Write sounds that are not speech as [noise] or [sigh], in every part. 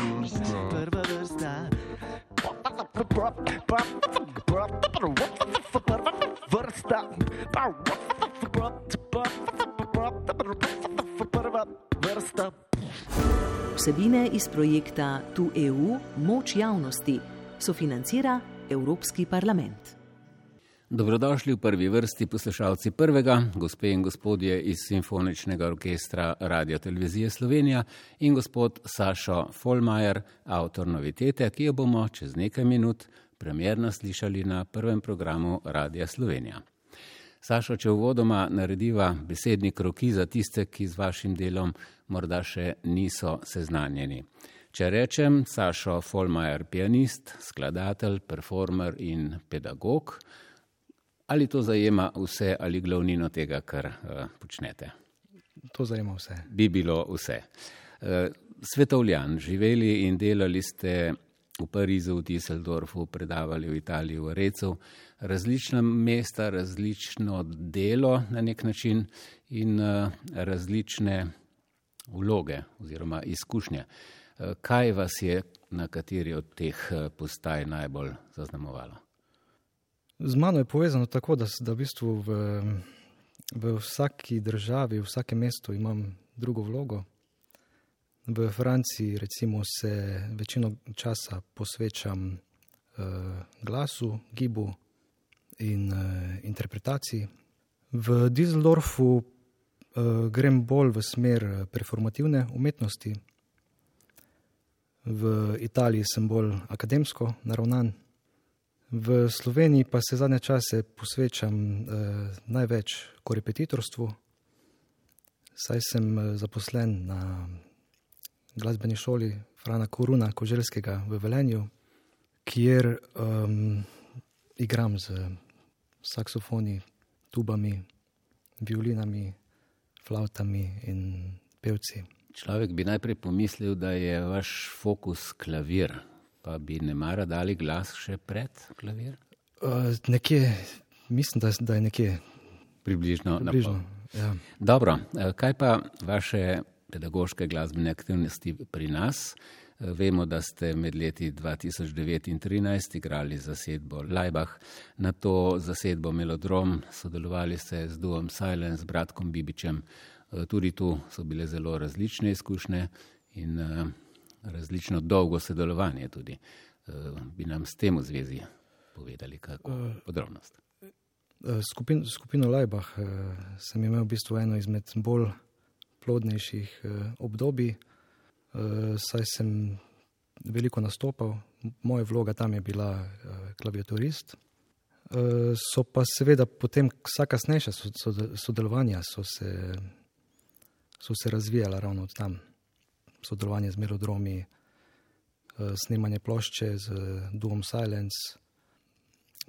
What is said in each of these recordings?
Prva vrsta. Vrsta. Prva vrsta. Vsebine iz projekta Tu EU Moč javnosti sofinancira Evropski parlament. Dobrodošli v prvi vrsti poslušalci prvega, gospe in gospodje iz Simfoničnega orkestra Radio Televizije Slovenija in gospod Sašo Folmajer, avtor novitete, ki jo bomo čez nekaj minut premjerno slišali na prvem programu Radia Slovenija. Sašo, če uvodoma narediva besedni kroki za tiste, ki z vašim delom morda še niso seznanjeni. Če rečem Sašo Folmajer, pianist, skladatelj, performer in pedagog, ali to zajema vse ali glavnino tega, kar uh, počnete? To zajema vse. Bi bilo vse. Uh, svetovljan, živeli in delali ste v Parizu, v Düsseldorfu, predavali v Italiji, v Recu, različna mesta, različno delo na nek način in uh, različne vloge oziroma izkušnje. Uh, kaj vas je na kateri od teh postaj najbolj zaznamovalo? Z mano je povezano tako, da, da v bistvu v, v vsaki državi, v vsakem mestu imam drugo vlogo. V Franciji, recimo, se večino časa posvečam uh, glasu, gibu in uh, interpretaciji. V Düsseldorfu uh, grem bolj v smer performativne umetnosti, v Italiji sem bolj akademsko naravnan. V Sloveniji pa se zadnje čase posvečam eh, največ korepetitorstvu, saj sem eh, zaposlen na glasbeni šoli Frana Koruna Koželjskega v Velenju, kjer um, igram z saksofoni, tubami, violinami, flautami in pevci. Človek bi najprej pomislil, da je vaš fokus klavir. Pa bi ne mara dali glas še pred klavir? Uh, nekje, mislim, da, da je nekje. Približno. Približno ja. Dobro, kaj pa vaše pedagoške glasbene aktivnosti pri nas? Vemo, da ste med leti 2009 in 2013 igrali zasedbo Lajbah, na to zasedbo Melodrom, sodelovali ste z Duom Silence, bratkom Bibičem. Tudi tu so bile zelo različne izkušnje in različno dolgo sodelovanje. Tudi. Eh, bi nam s tem v zvezi povedali kako uh, podrobnost? Skupin, skupino Lajbah uh, sem imel v bistvu eno izmed bolj plodnejših obdobij, saj sem veliko nastopal, moja vloga tam je bila klaviaturist. So pa seveda potem vsa kasnejša sodelovanja so se, so se razvijala ravno od tam sodelovanje z melodromi, eh, snemanje plošče z Duom Silence.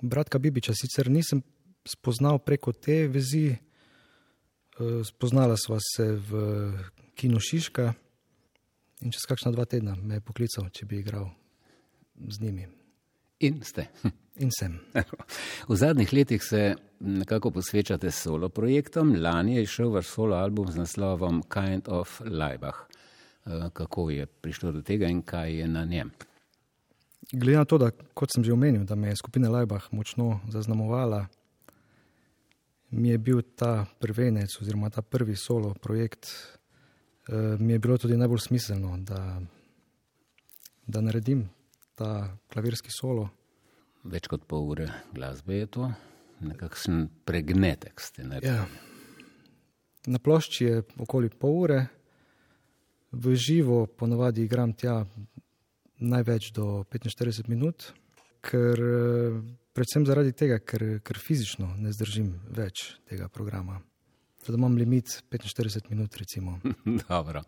Bratka Bibiča sicer nisem spoznal preko te vezi, eh, spoznala sva se v kinu Šiška in čez kakšna dva tedna me je poklical, če bi igral z njimi. In ste. In sem. V zadnjih letih se nekako posvečate solo projektom. Lani je šel vaš solo album z naslovom Kind of Laibach. Eh, kako je prišlo do tega in kaj je na njem. Glede na to, da, kot sem že omenil, da me je skupina Lajbah močno zaznamovala, mi je bil ta prvenec oziroma ta prvi solo projekt, eh, mi je bilo tudi najbolj smiselno, da, da naredim ta klavirski solo. Več kot pol ure glasbe je to, nekakšen pregnetek ste naredili. Ja. Na plošči je okoli pol ure v živo ponovadi igram tja največ do 45 minut, ker, predvsem zaradi tega, ker, ker fizično ne zdržim več tega programa. Zdaj imam limit 45 minut. [laughs] Dobro.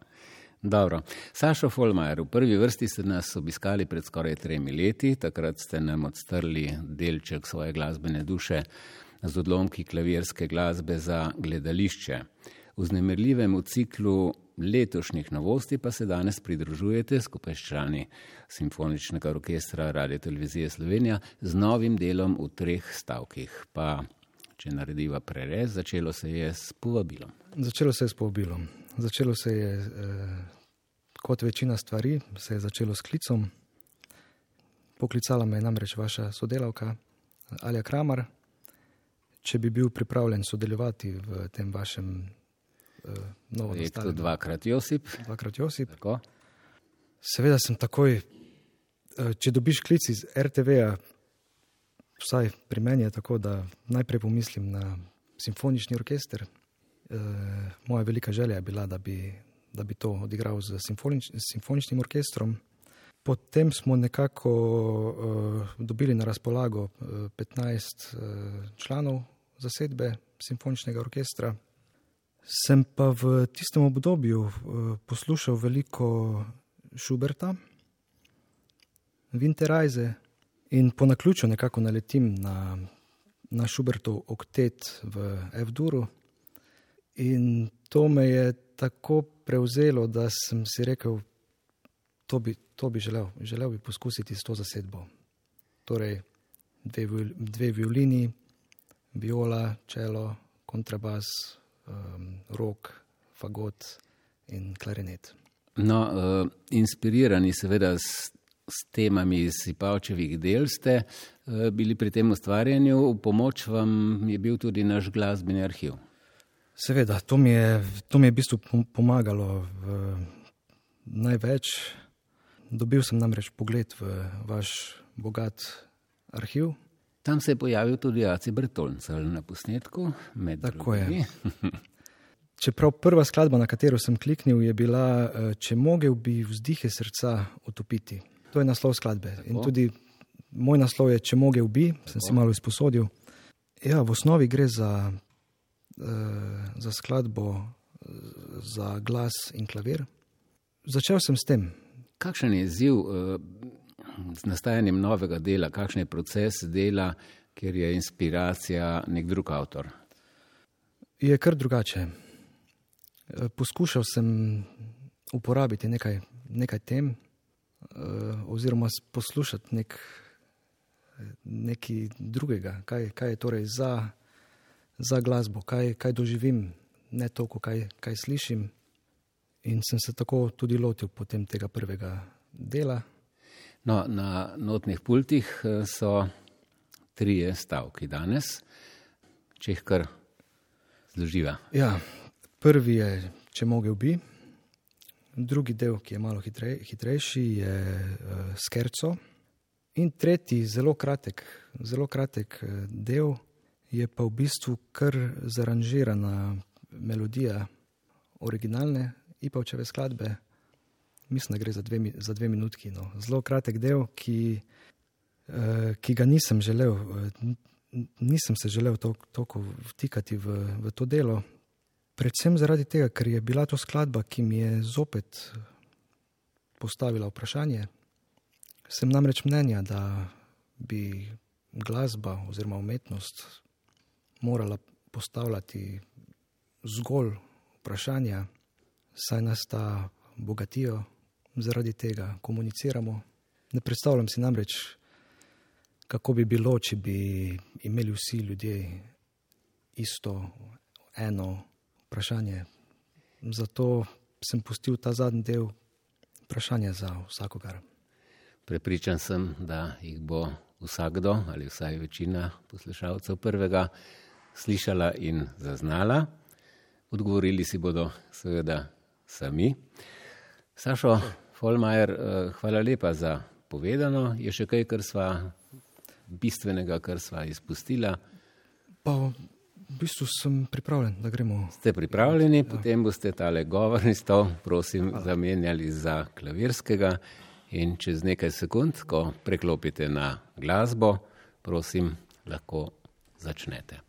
Dobro. Sašo Folmajer, v prvi vrsti ste nas obiskali pred skoraj tremi leti, takrat ste nam odstrli delček svoje glasbene duše z odlomki klavirske glasbe za gledališče. V znemirljivem ciklu letošnjih novosti pa se danes pridružujete skupaj s člani Simfoničnega orkestra Radio Televizije Slovenija z novim delom v treh stavkih. Pa, če narediva prerez, začelo se je s povabilom. Začelo se je s povabilom. Začelo se je, eh, kot večina stvari, se je začelo s klicom. Poklicala me je namreč vaša sodelavka Alja Kramar, če bi bil pripravljen sodelovati v tem vašem uh, novem Projektu nastalem dvakrat Josip. dvakrat Josip. Tako. Seveda sem takoj, eh, če dobiš klic iz RTV-ja, vsaj pri meni je tako, da najprej pomislim na simfonični orkester. E, moja velika želja je bila, da bi, da bi to odigral z simfonič, simfoničnim orkestrom. Potem smo nekako uh, dobili na razpolago uh, 15 uh, članov zasedbe simfoničnega orkestra. Sem pa v tistem obdobju uh, poslušal veliko Schuberta, Winterreise in po naključju nekako naletim na, na Schubertov oktet v F-duru. In to me je tako prevzelo, da sem si rekel, to bi, to bi želel. Želel bi poskusiti s to zasedbo. Torej, dve, dve violini, viola, čelo, kontrabas, um, rok, fagot in klarinet. No, uh, inspirirani seveda s, s temami iz Sipavčevih del ste uh, bili pri tem ustvarjanju, v pomoč vam je bil tudi naš glasbeni arhiv. Seveda, to mi je, to mi je v bistvu pom- pomagalo v največ. Dobil sem namreč pogled v vaš bogat arhiv. Tam se je pojavil tudi Aci Bertolcel na posnetku. Tako je. drugimi. [laughs] Čeprav prva skladba, na katero sem kliknil, je bila eh, Če mogel bi vzdihe srca utopiti. To je naslov skladbe. In Tako. tudi moj naslov je Če mogel bi, sem si malo izposodil. Ja, v osnovi gre za, eh, za skladbo eh, za glas in klavir. Začel sem s tem. Kakšen je izziv z nastajanjem novega dela, kakšen je proces dela, kjer je inspiracija nek drug avtor? Je kar drugače. Eh, Poskušal sem uporabiti nekaj, nekaj tem, eh, oziroma poslušati nek, nekaj drugega, kaj, kaj je torej za, za glasbo, kaj, kaj doživim, ne toliko, kaj, kaj slišim. In sem se tako tudi lotil potem tega prvega dela. No, na notnih pultih eh, so trije stavki danes, če jih kar zloživa. Ja, prvi je, če mogel bi, drugi del, ki je malo hitrej, hitrejši, je uh, skerco. In tretji, zelo kratek, zelo kratek eh, del, je pa v bistvu kar zaranžirana melodija originalne Ipavčeve skladbe. Mislim, da gre za dve, za dve minutki. No. Zelo kratek del, ki, eh, ki ga nisem želel, eh, nisem se želel toliko vtikati v, v to delo. Predvsem zaradi tega, ker je bila to skladba, ki mi je zopet postavila vprašanje. Sem namreč mnenja, da bi glasba oziroma umetnost morala postavljati zgolj vprašanja, saj nas ta bogatijo, zaradi tega komuniciramo. Ne predstavljam si namreč, kako bi bilo, če bi imeli vsi ljudje isto, eno vprašanje. Zato sem pustil ta zadnji del vprašanja za vsakogar. Prepričan sem, da jih bo vsakdo ali vsaj večina poslušalcev prvega slišala in zaznala. Odgovorili si bodo seveda sami. Sašo Folmajer, eh, hvala lepa za povedano. Je še kaj, kar sva bistvenega, kar sva izpustila? Pa v bistvu sem pripravljen, da gremo. Ste pripravljeni, potem boste tale govorni stol, prosim, zamenjali za klavirskega in čez nekaj sekund, ko preklopite na glasbo, prosim, lahko začnete.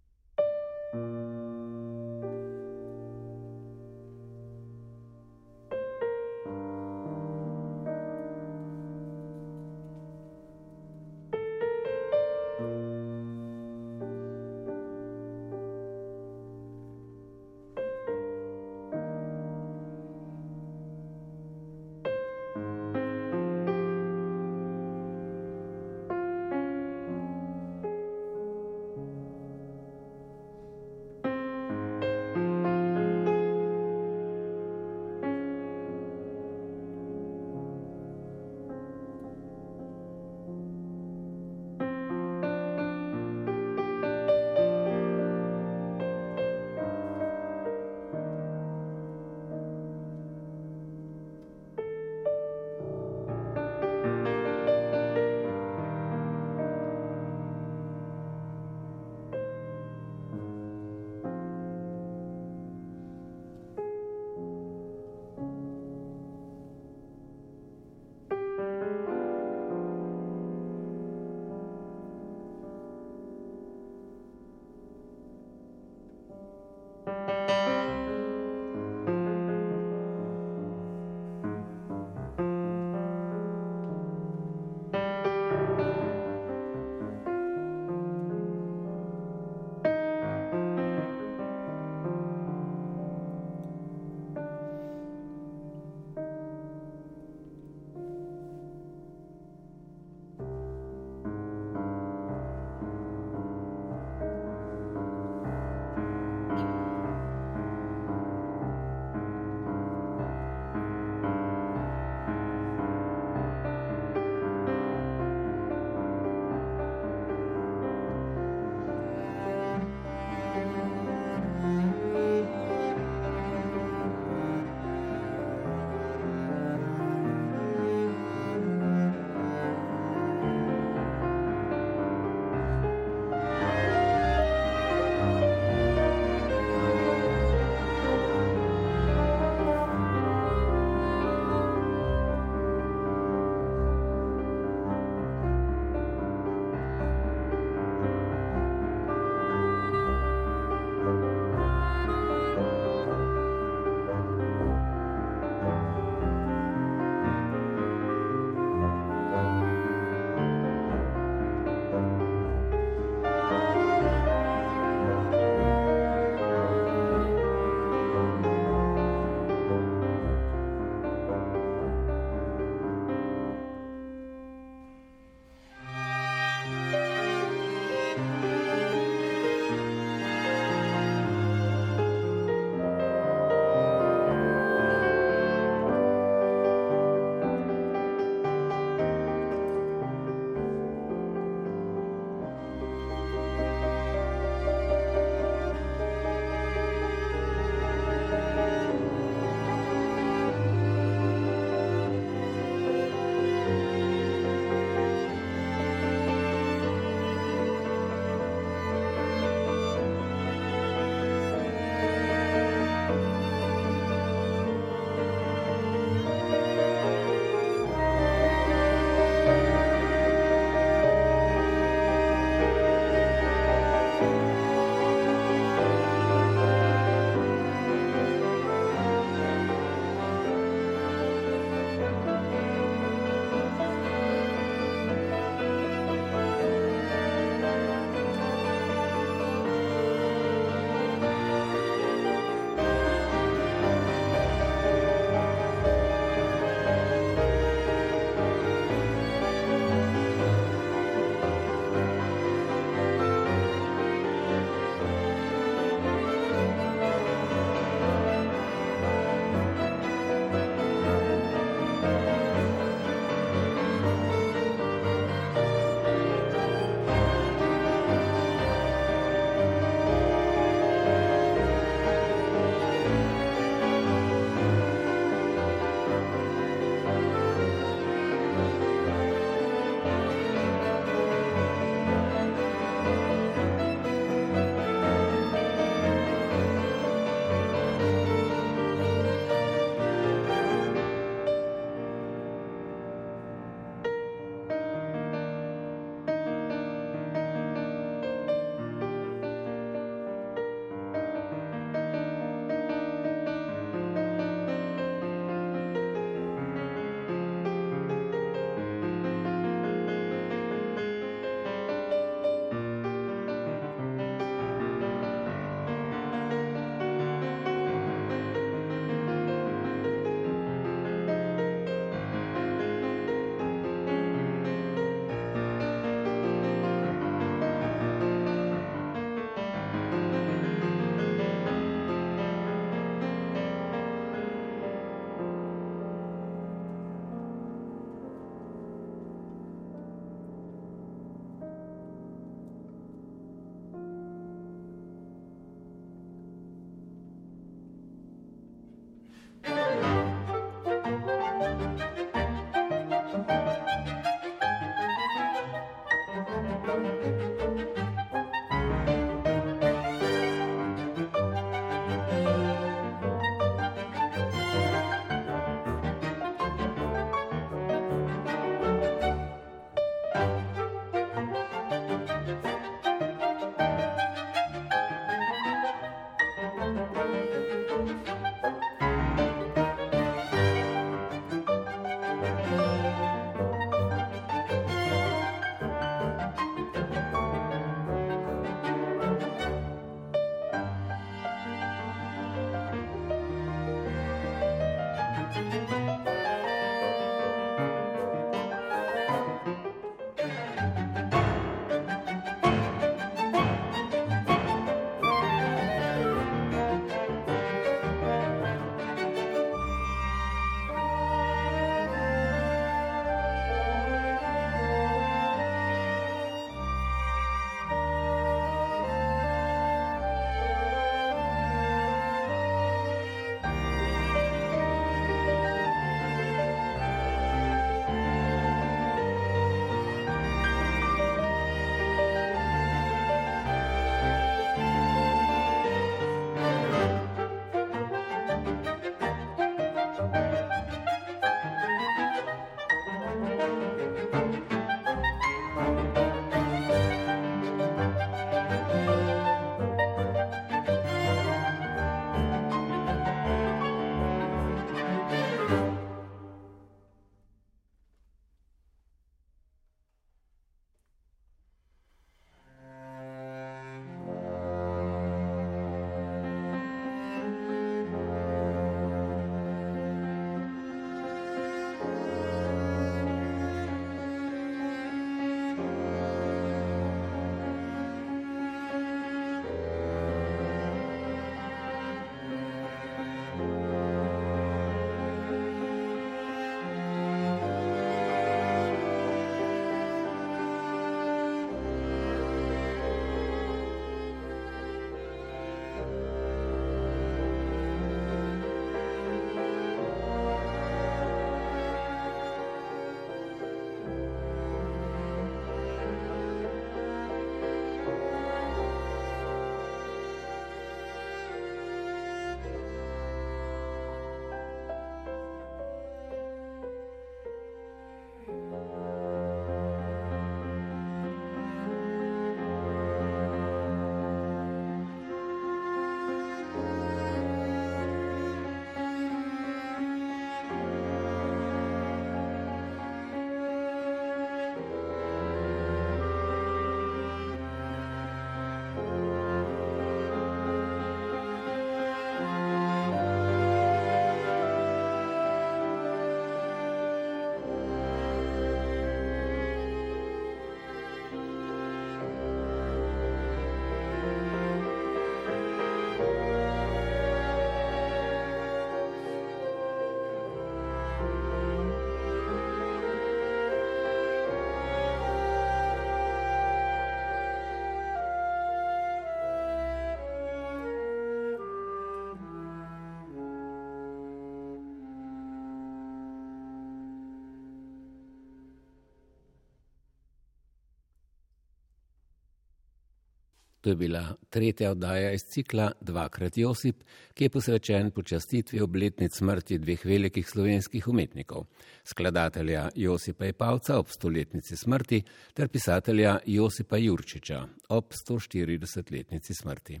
To je bila tretja oddaja iz cikla Dvakrat Josip, ki je posvečen počastitvi obletnic smrti dveh velikih slovenskih umetnikov: skladatelja Josipa Ipavca ob stoletnici smrti ter pisatelja Josipa Jurčiča ob 140-letnici smrti.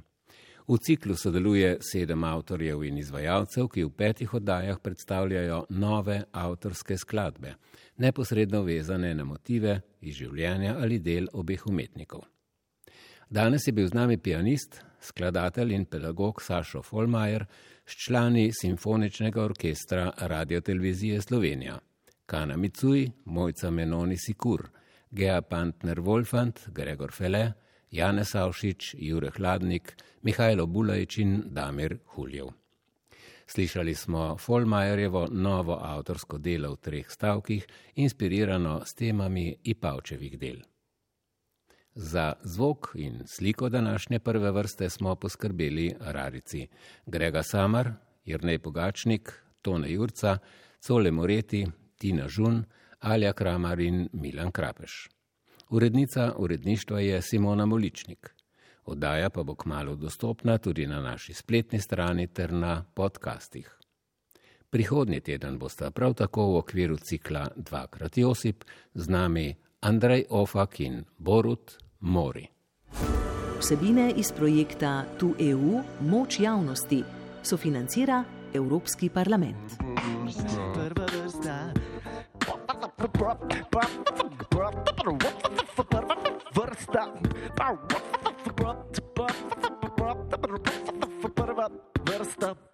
V ciklu sodeluje sedem avtorjev in izvajalcev, ki v petih oddajah predstavljajo nove avtorske skladbe, neposredno vezane na motive iz življenja ali del obeh umetnikov. Danes je bil z nami pianist, skladatelj in pedagog Sašo Folmajer s člani Simfoničnega orkestra Radio Televizije Slovenija, Kana Micuj, Mojca Menoni Sikur, Gea Pantner Wolfant, Gregor Fele, Janez Avšič, Jure Hladnik, Mihajlo Bulajč in Damir Huljev. Slišali smo Folmajerjevo novo avtorsko delo v treh stavkih, inspirirano s temami Ipavčevih del. Za zvok in sliko današnje prve vrste smo poskrbeli rarici Grega Samar, Jrnej Pogačnik, Tone Jurca, Cole Moreti, Tina Žun, Alja Kramar in Milan Krapeš. Urednica uredništva je Simona Moličnik. Oddaja pa bo kmalo dostopna tudi na naši spletni strani ter na podcastih. Prihodnji teden bosta prav tako v okviru cikla Dvakrat Josip z nami Andrej Ofak in Borut Mori. Vsebine iz projekta Tu EU Moč javnosti sofinancira Evropski parlament. Prva vrsta. Vrsta.